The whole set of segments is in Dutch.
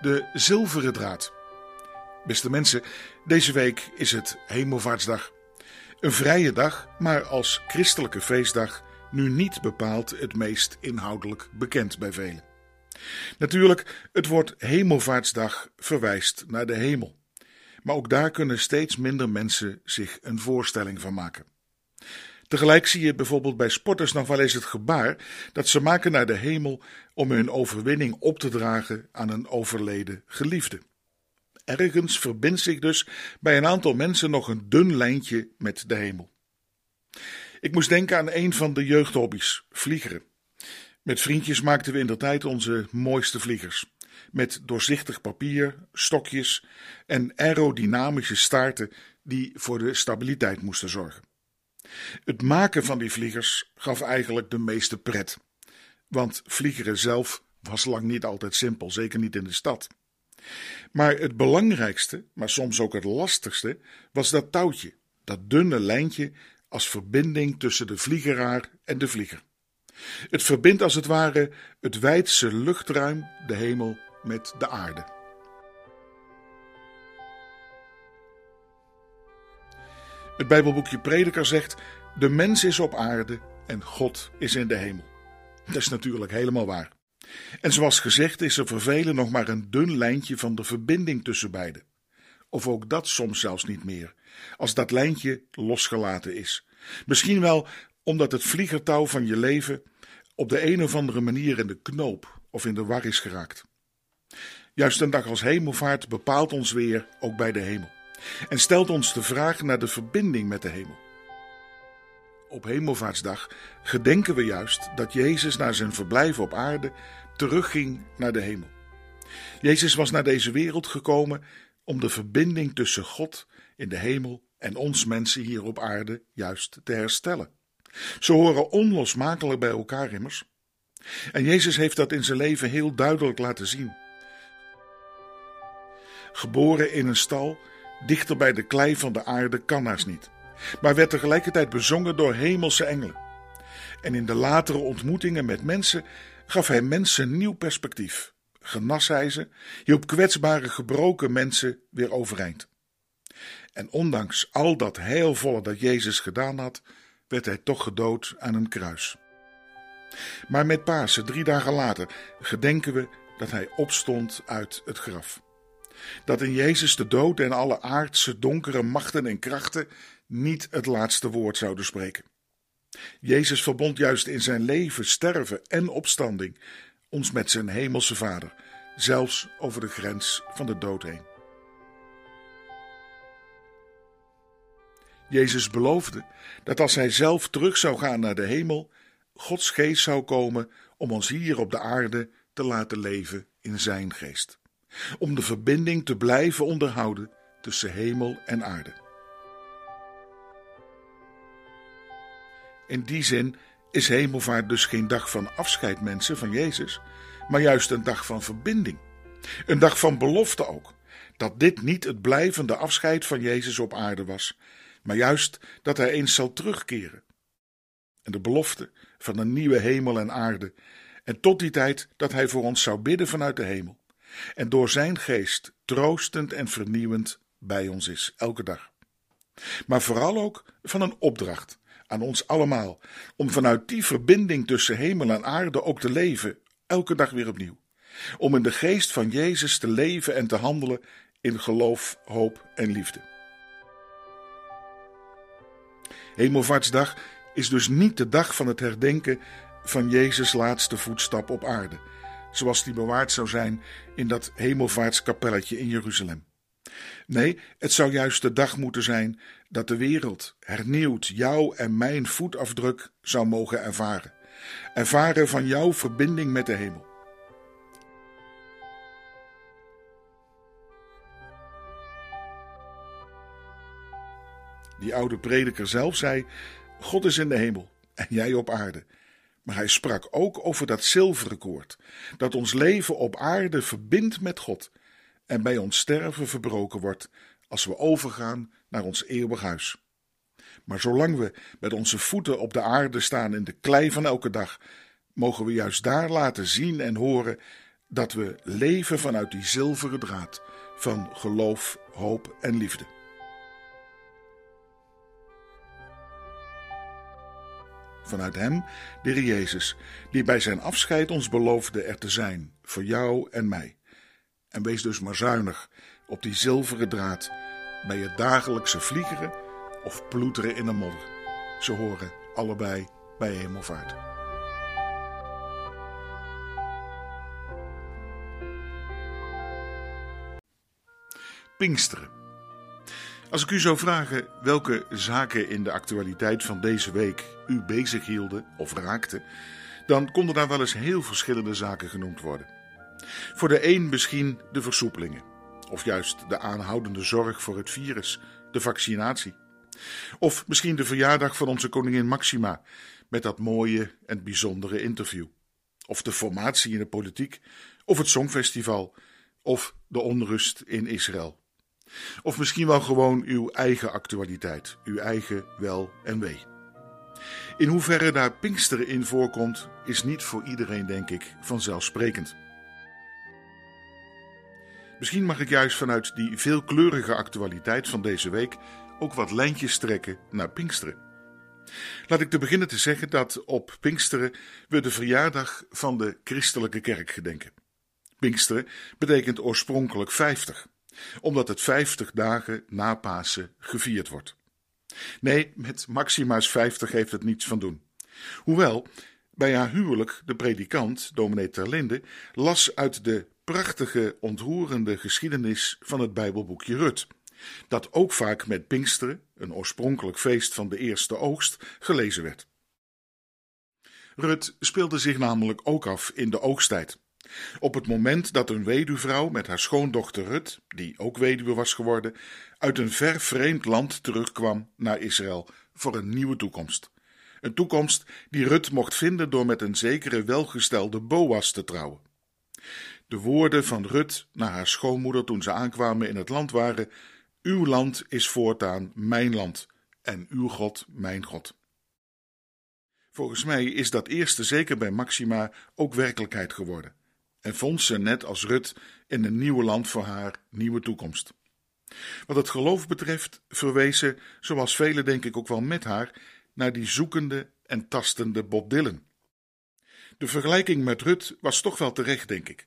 De zilveren draad. Beste mensen, deze week is het Hemelvaartsdag. Een vrije dag, maar als christelijke feestdag nu niet bepaald het meest inhoudelijk bekend bij velen. Natuurlijk, het woord Hemelvaartsdag verwijst naar de hemel. Maar ook daar kunnen steeds minder mensen zich een voorstelling van maken. Tegelijk zie je bijvoorbeeld bij sporters nog wel eens het gebaar dat ze maken naar de hemel om hun overwinning op te dragen aan een overleden geliefde. Ergens verbindt zich dus bij een aantal mensen nog een dun lijntje met de hemel. Ik moest denken aan een van de jeugdhobby's, vliegeren. Met vriendjes maakten we in de tijd onze mooiste vliegers. Met doorzichtig papier, stokjes en aerodynamische staarten die voor de stabiliteit moesten zorgen. Het maken van die vliegers gaf eigenlijk de meeste pret. Want vliegeren zelf was lang niet altijd simpel, zeker niet in de stad. Maar het belangrijkste, maar soms ook het lastigste, was dat touwtje, dat dunne lijntje als verbinding tussen de vliegeraar en de vlieger. Het verbindt als het ware het wijdse luchtruim, de hemel, met de aarde. Het Bijbelboekje Prediker zegt: De mens is op aarde en God is in de hemel. Dat is natuurlijk helemaal waar. En zoals gezegd is er voor velen nog maar een dun lijntje van de verbinding tussen beiden. Of ook dat soms zelfs niet meer, als dat lijntje losgelaten is. Misschien wel omdat het vliegertouw van je leven op de een of andere manier in de knoop of in de war is geraakt. Juist een dag als hemelvaart bepaalt ons weer ook bij de hemel en stelt ons de vraag naar de verbinding met de hemel. Op Hemelvaartsdag gedenken we juist dat Jezus na zijn verblijf op aarde terugging naar de hemel. Jezus was naar deze wereld gekomen om de verbinding tussen God in de hemel en ons mensen hier op aarde juist te herstellen. Ze horen onlosmakelijk bij elkaar immers. En Jezus heeft dat in zijn leven heel duidelijk laten zien. Geboren in een stal, dichter bij de klei van de aarde, kan haast niet, maar werd tegelijkertijd bezongen door hemelse engelen. En in de latere ontmoetingen met mensen gaf hij mensen nieuw perspectief, genas hij ze, hielp kwetsbare gebroken mensen weer overeind. En ondanks al dat heilvolle dat Jezus gedaan had, werd hij toch gedood aan een kruis. Maar met Pasen, drie dagen later, gedenken we dat hij opstond uit het graf. Dat in Jezus de dood en alle aardse donkere machten en krachten niet het laatste woord zouden spreken. Jezus verbond juist in zijn leven, sterven en opstanding ons met zijn hemelse Vader, zelfs over de grens van de dood heen. Jezus beloofde dat als hij zelf terug zou gaan naar de hemel, Gods geest zou komen om ons hier op de aarde te laten leven in zijn geest. Om de verbinding te blijven onderhouden tussen hemel en aarde. In die zin is hemelvaart dus geen dag van afscheid mensen van Jezus, maar juist een dag van verbinding. Een dag van belofte ook, dat dit niet het blijvende afscheid van Jezus op aarde was, maar juist dat hij eens zal terugkeren. En de belofte van een nieuwe hemel en aarde, en tot die tijd dat hij voor ons zou bidden vanuit de hemel, en door zijn geest troostend en vernieuwend bij ons is, elke dag. Maar vooral ook van een opdracht aan ons allemaal, om vanuit die verbinding tussen hemel en aarde ook te leven, elke dag weer opnieuw. Om in de geest van Jezus te leven en te handelen in geloof, hoop en liefde. Hemelvaartsdag is dus niet de dag van het herdenken van Jezus' laatste voetstap op aarde, zoals die bewaard zou zijn in dat hemelvaartskapelletje in Jeruzalem. Nee, het zou juist de dag moeten zijn dat de wereld hernieuwd jouw en mijn voetafdruk zou mogen ervaren. Ervaren van jouw verbinding met de hemel. Die oude prediker zelf zei: God is in de hemel en jij op aarde. Maar hij sprak ook over dat zilveren koord, dat ons leven op aarde verbindt met God en bij ons sterven verbroken wordt als we overgaan naar ons eeuwig huis. Maar zolang we met onze voeten op de aarde staan in de klei van elke dag, mogen we juist daar laten zien en horen dat we leven vanuit die zilveren draad van geloof, hoop en liefde. Vanuit Hem, de Heer Jezus, die bij zijn afscheid ons beloofde er te zijn voor jou en mij. En wees dus maar zuinig op die zilveren draad bij je dagelijkse vliegeren of ploeteren in de modder. Ze horen allebei bij hemelvaart. Pinksteren. Als ik u zou vragen welke zaken in de actualiteit van deze week u bezighielden of raakten, dan konden daar wel eens heel verschillende zaken genoemd worden. Voor de een misschien de versoepelingen, of juist de aanhoudende zorg voor het virus, de vaccinatie. Of misschien de verjaardag van onze koningin Maxima, met dat mooie en bijzondere interview. Of de formatie in de politiek, of het Songfestival, of de onrust in Israël. Of misschien wel gewoon uw eigen actualiteit, uw eigen wel en wee. In hoeverre daar Pinksteren in voorkomt, is niet voor iedereen, denk ik, vanzelfsprekend. Misschien mag ik juist vanuit die veelkleurige actualiteit van deze week ook wat lijntjes trekken naar Pinksteren. Laat ik te beginnen te zeggen dat op Pinksteren we de verjaardag van de christelijke kerk gedenken. Pinksteren betekent oorspronkelijk 50, omdat het 50 dagen na Pasen gevierd wordt. Nee, met Maxima's 50 heeft het niets van doen. Hoewel, bij haar huwelijk, de predikant, dominee Terlinde, las uit de prachtige, ontroerende geschiedenis van het Bijbelboekje Rut, dat ook vaak met Pinksteren, een oorspronkelijk feest van de eerste oogst, gelezen werd. Rut speelde zich namelijk ook af in de oogsttijd. Op het moment dat een weduwvrouw met haar schoondochter Rut, die ook weduwe was geworden, uit een ver vreemd land terugkwam naar Israël voor een nieuwe toekomst. Een toekomst die Rut mocht vinden door met een zekere welgestelde Boas te trouwen. De woorden van Rut naar haar schoonmoeder toen ze aankwamen in het land waren: Uw land is voortaan mijn land en uw God mijn God. Volgens mij is dat eerste zeker bij Maxima ook werkelijkheid geworden en vond ze, net als Rut, in een nieuwe land voor haar nieuwe toekomst. Wat het geloof betreft, verwees ze, zoals velen denk ik ook wel met haar, naar die zoekende en tastende Bob Dylan. De vergelijking met Rut was toch wel terecht, denk ik.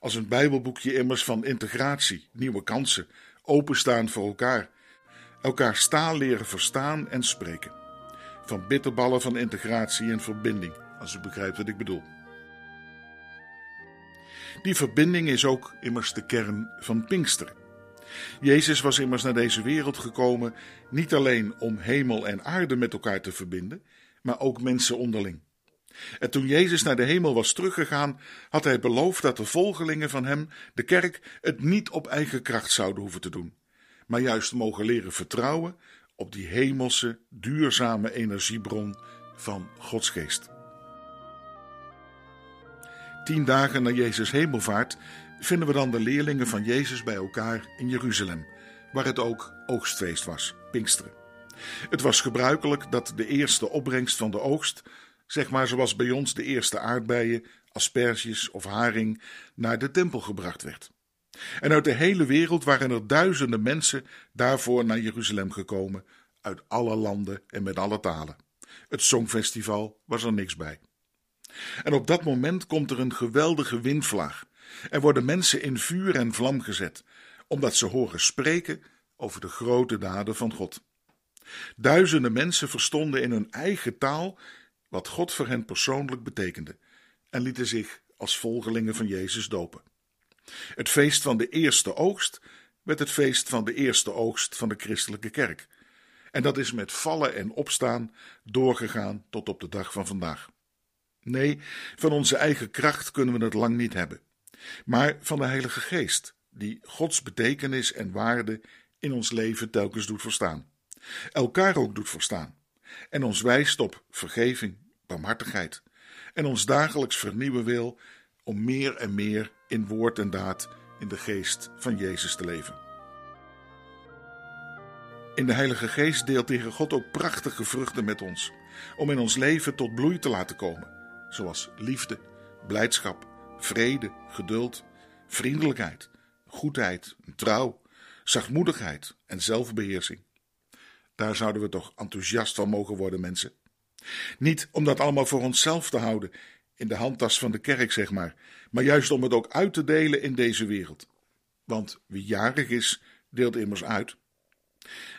Als een Bijbelboekje immers van integratie, nieuwe kansen, openstaan voor elkaar, elkaar staal leren verstaan en spreken. Van bitterballen van integratie en verbinding, als u begrijpt wat ik bedoel. Die verbinding is ook immers de kern van Pinksteren. Jezus was immers naar deze wereld gekomen niet alleen om hemel en aarde met elkaar te verbinden, maar ook mensen onderling. En toen Jezus naar de hemel was teruggegaan, had hij beloofd dat de volgelingen van hem, de kerk, het niet op eigen kracht zouden hoeven te doen, maar juist mogen leren vertrouwen op die hemelse, duurzame energiebron van Gods geest. Tien dagen na Jezus hemelvaart vinden we dan de leerlingen van Jezus bij elkaar in Jeruzalem, waar het ook oogstfeest was, Pinksteren. Het was gebruikelijk dat de eerste opbrengst van de oogst, zeg maar zoals bij ons de eerste aardbeien, asperges of haring, naar de tempel gebracht werd. En uit de hele wereld waren er duizenden mensen daarvoor naar Jeruzalem gekomen, uit alle landen en met alle talen. Het Songfestival was er niks bij. En op dat moment komt er een geweldige windvlaag en worden mensen in vuur en vlam gezet, omdat ze horen spreken over de grote daden van God. Duizenden mensen verstonden in hun eigen taal wat God voor hen persoonlijk betekende en lieten zich als volgelingen van Jezus dopen. Het feest van de eerste oogst werd het feest van de eerste oogst van de christelijke kerk. En dat is met vallen en opstaan doorgegaan tot op de dag van vandaag. Nee, van onze eigen kracht kunnen we het lang niet hebben, maar van de Heilige Geest, die Gods betekenis en waarde in ons leven telkens doet verstaan, elkaar ook doet verstaan, en ons wijst op vergeving, barmhartigheid, en ons dagelijks vernieuwen wil om meer en meer in woord en daad in de geest van Jezus te leven. In de Heilige Geest deelt tegen God ook prachtige vruchten met ons, om in ons leven tot bloei te laten komen zoals liefde, blijdschap, vrede, geduld, vriendelijkheid, goedheid, trouw, zachtmoedigheid en zelfbeheersing. Daar zouden we toch enthousiast van mogen worden, mensen. Niet om dat allemaal voor onszelf te houden, in de handtas van de kerk, zeg maar, maar juist om het ook uit te delen in deze wereld. Want wie jarig is, deelt immers uit.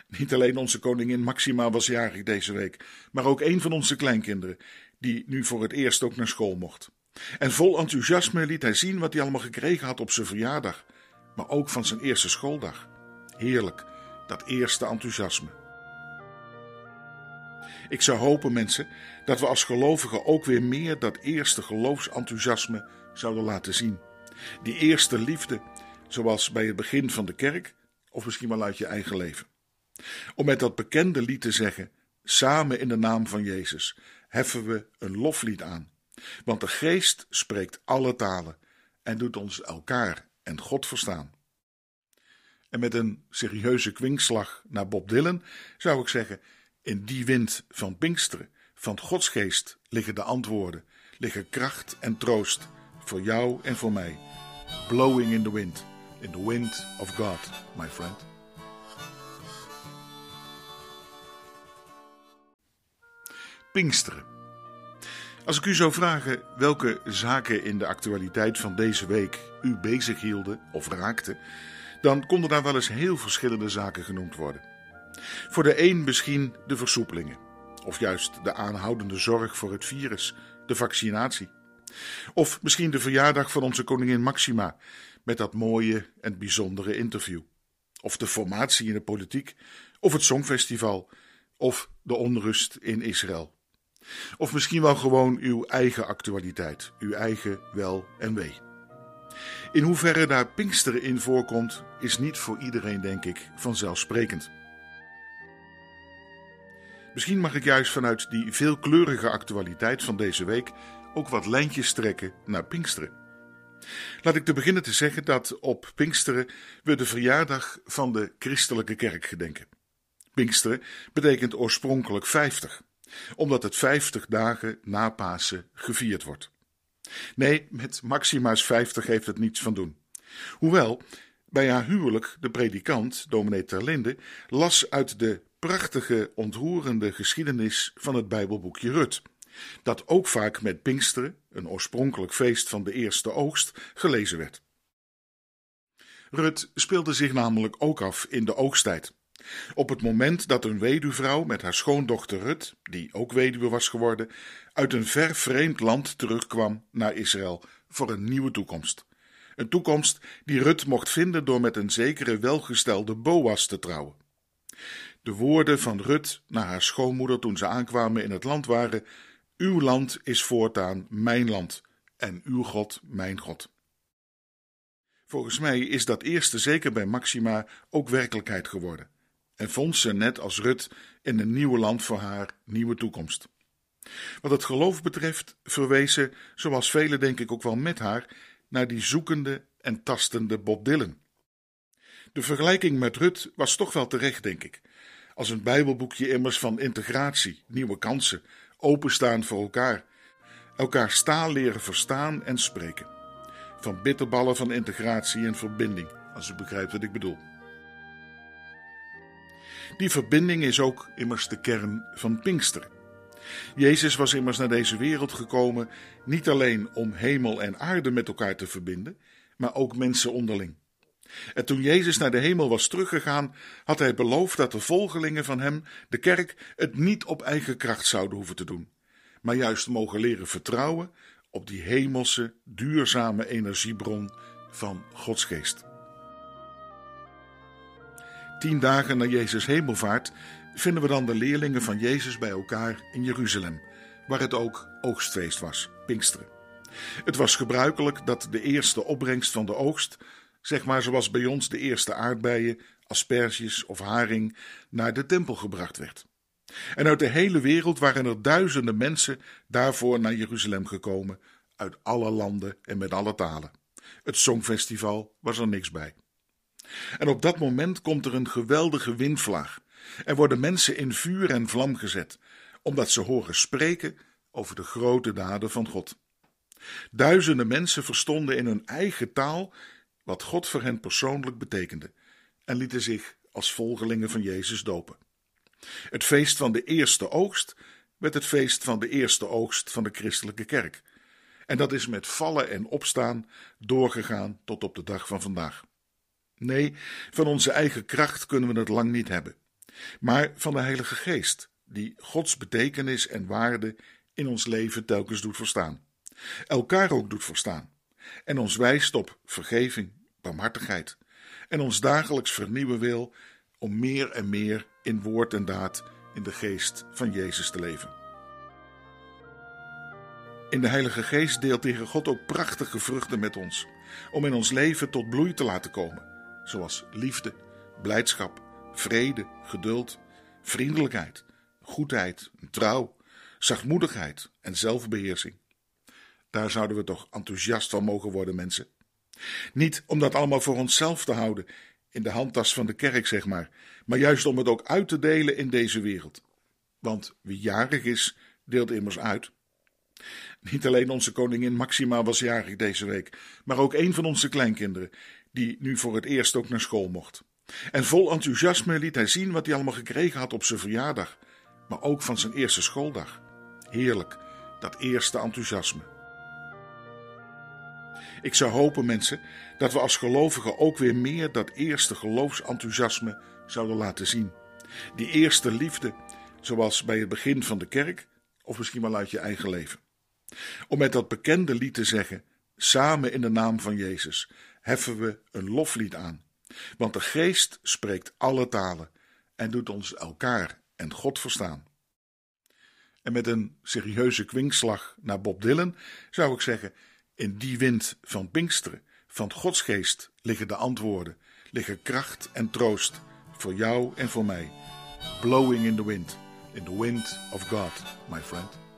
Niet alleen onze koningin Maxima was jarig deze week, maar ook een van onze kleinkinderen, die nu voor het eerst ook naar school mocht. En vol enthousiasme liet hij zien wat hij allemaal gekregen had op zijn verjaardag, maar ook van zijn eerste schooldag. Heerlijk, dat eerste enthousiasme. Ik zou hopen, mensen, dat we als gelovigen ook weer meer dat eerste geloofsenthousiasme zouden laten zien. Die eerste liefde, zoals bij het begin van de kerk, of misschien wel uit je eigen leven. Om met dat bekende lied te zeggen: Samen in de naam van Jezus heffen we een loflied aan. Want de Geest spreekt alle talen en doet ons elkaar en God verstaan. En met een serieuze kwinkslag naar Bob Dylan zou ik zeggen: In die wind van Pinksteren, van Gods geest, liggen de antwoorden, liggen kracht en troost voor jou en voor mij. Blowing in the wind, in the wind of God, my friend. Pinksteren. Als ik u zou vragen welke zaken in de actualiteit van deze week u bezighielden of raakten, dan konden daar wel eens heel verschillende zaken genoemd worden. Voor de een misschien de versoepelingen, of juist de aanhoudende zorg voor het virus, de vaccinatie. Of misschien de verjaardag van onze koningin Maxima, met dat mooie en bijzondere interview. Of de formatie in de politiek, of het Songfestival, of de onrust in Israël. Of misschien wel gewoon uw eigen actualiteit, uw eigen wel en wee. In hoeverre daar Pinksteren in voorkomt, is niet voor iedereen, denk ik, vanzelfsprekend. Misschien mag ik juist vanuit die veelkleurige actualiteit van deze week ook wat lijntjes trekken naar Pinksteren. Laat ik te beginnen te zeggen dat op Pinksteren we de verjaardag van de christelijke kerk gedenken. Pinksteren betekent oorspronkelijk 50 omdat het vijftig dagen na Pasen gevierd wordt. Nee, met Maxima's vijftig heeft het niets van doen. Hoewel, bij haar huwelijk de predikant, dominee Terlinde, las uit de prachtige, ontroerende geschiedenis van het Bijbelboekje Rut, dat ook vaak met Pinksteren, een oorspronkelijk feest van de eerste oogst, gelezen werd. Rut speelde zich namelijk ook af in de oogsttijd. Op het moment dat een weduwvrouw met haar schoondochter Rut, die ook weduwe was geworden, uit een ver vreemd land terugkwam naar Israël voor een nieuwe toekomst. Een toekomst die Rut mocht vinden door met een zekere welgestelde Boas te trouwen. De woorden van Rut naar haar schoonmoeder toen ze aankwamen in het land waren: Uw land is voortaan mijn land en uw God mijn God. Volgens mij is dat eerste zeker bij Maxima ook werkelijkheid geworden en vond ze, net als Rut, in een nieuwe land voor haar nieuwe toekomst. Wat het geloof betreft, verwees ze, zoals velen denk ik ook wel met haar, naar die zoekende en tastende Bob Dylan. De vergelijking met Rut was toch wel terecht, denk ik. Als een Bijbelboekje immers van integratie, nieuwe kansen, openstaan voor elkaar, elkaar staal leren verstaan en spreken. Van bitterballen van integratie en verbinding, als u begrijpt wat ik bedoel. Die verbinding is ook immers de kern van Pinksteren. Jezus was immers naar deze wereld gekomen niet alleen om hemel en aarde met elkaar te verbinden, maar ook mensen onderling. En toen Jezus naar de hemel was teruggegaan, had hij beloofd dat de volgelingen van hem, de kerk, het niet op eigen kracht zouden hoeven te doen, maar juist mogen leren vertrouwen op die hemelse, duurzame energiebron van Gods geest. Tien dagen na Jezus hemelvaart vinden we dan de leerlingen van Jezus bij elkaar in Jeruzalem, waar het ook oogstfeest was, Pinksteren. Het was gebruikelijk dat de eerste opbrengst van de oogst, zeg maar zoals bij ons de eerste aardbeien, asperges of haring, naar de tempel gebracht werd. En uit de hele wereld waren er duizenden mensen daarvoor naar Jeruzalem gekomen, uit alle landen en met alle talen. Het Songfestival was er niks bij. En op dat moment komt er een geweldige windvlaag en worden mensen in vuur en vlam gezet, omdat ze horen spreken over de grote daden van God. Duizenden mensen verstonden in hun eigen taal wat God voor hen persoonlijk betekende en lieten zich als volgelingen van Jezus dopen. Het feest van de eerste oogst werd het feest van de eerste oogst van de christelijke kerk. En dat is met vallen en opstaan doorgegaan tot op de dag van vandaag. Nee, van onze eigen kracht kunnen we het lang niet hebben, maar van de Heilige Geest, die Gods betekenis en waarde in ons leven telkens doet verstaan. Elkaar ook doet verstaan en ons wijst op vergeving, barmhartigheid en ons dagelijks vernieuwen wil om meer en meer in woord en daad in de geest van Jezus te leven. In de Heilige Geest deelt tegen God ook prachtige vruchten met ons, om in ons leven tot bloei te laten komen, zoals liefde, blijdschap, vrede, geduld, vriendelijkheid, goedheid, trouw, zachtmoedigheid en zelfbeheersing. Daar zouden we toch enthousiast van mogen worden, mensen. Niet om dat allemaal voor onszelf te houden, in de handtas van de kerk, zeg maar, maar juist om het ook uit te delen in deze wereld. Want wie jarig is, deelt immers uit. Niet alleen onze koningin Maxima was jarig deze week, maar ook een van onze kleinkinderen, die nu voor het eerst ook naar school mocht. En vol enthousiasme liet hij zien wat hij allemaal gekregen had op zijn verjaardag, maar ook van zijn eerste schooldag. Heerlijk, dat eerste enthousiasme. Ik zou hopen, mensen, dat we als gelovigen ook weer meer dat eerste geloofsenthousiasme zouden laten zien. Die eerste liefde, zoals bij het begin van de kerk, of misschien wel uit je eigen leven. Om met dat bekende lied te zeggen: Samen in de naam van Jezus heffen we een loflied aan. Want de Geest spreekt alle talen en doet ons elkaar en God verstaan. En met een serieuze kwinkslag naar Bob Dylan zou ik zeggen: In die wind van Pinksteren, van Gods geest, liggen de antwoorden, liggen kracht en troost voor jou en voor mij. Blowing in the wind, in the wind of God, my friend.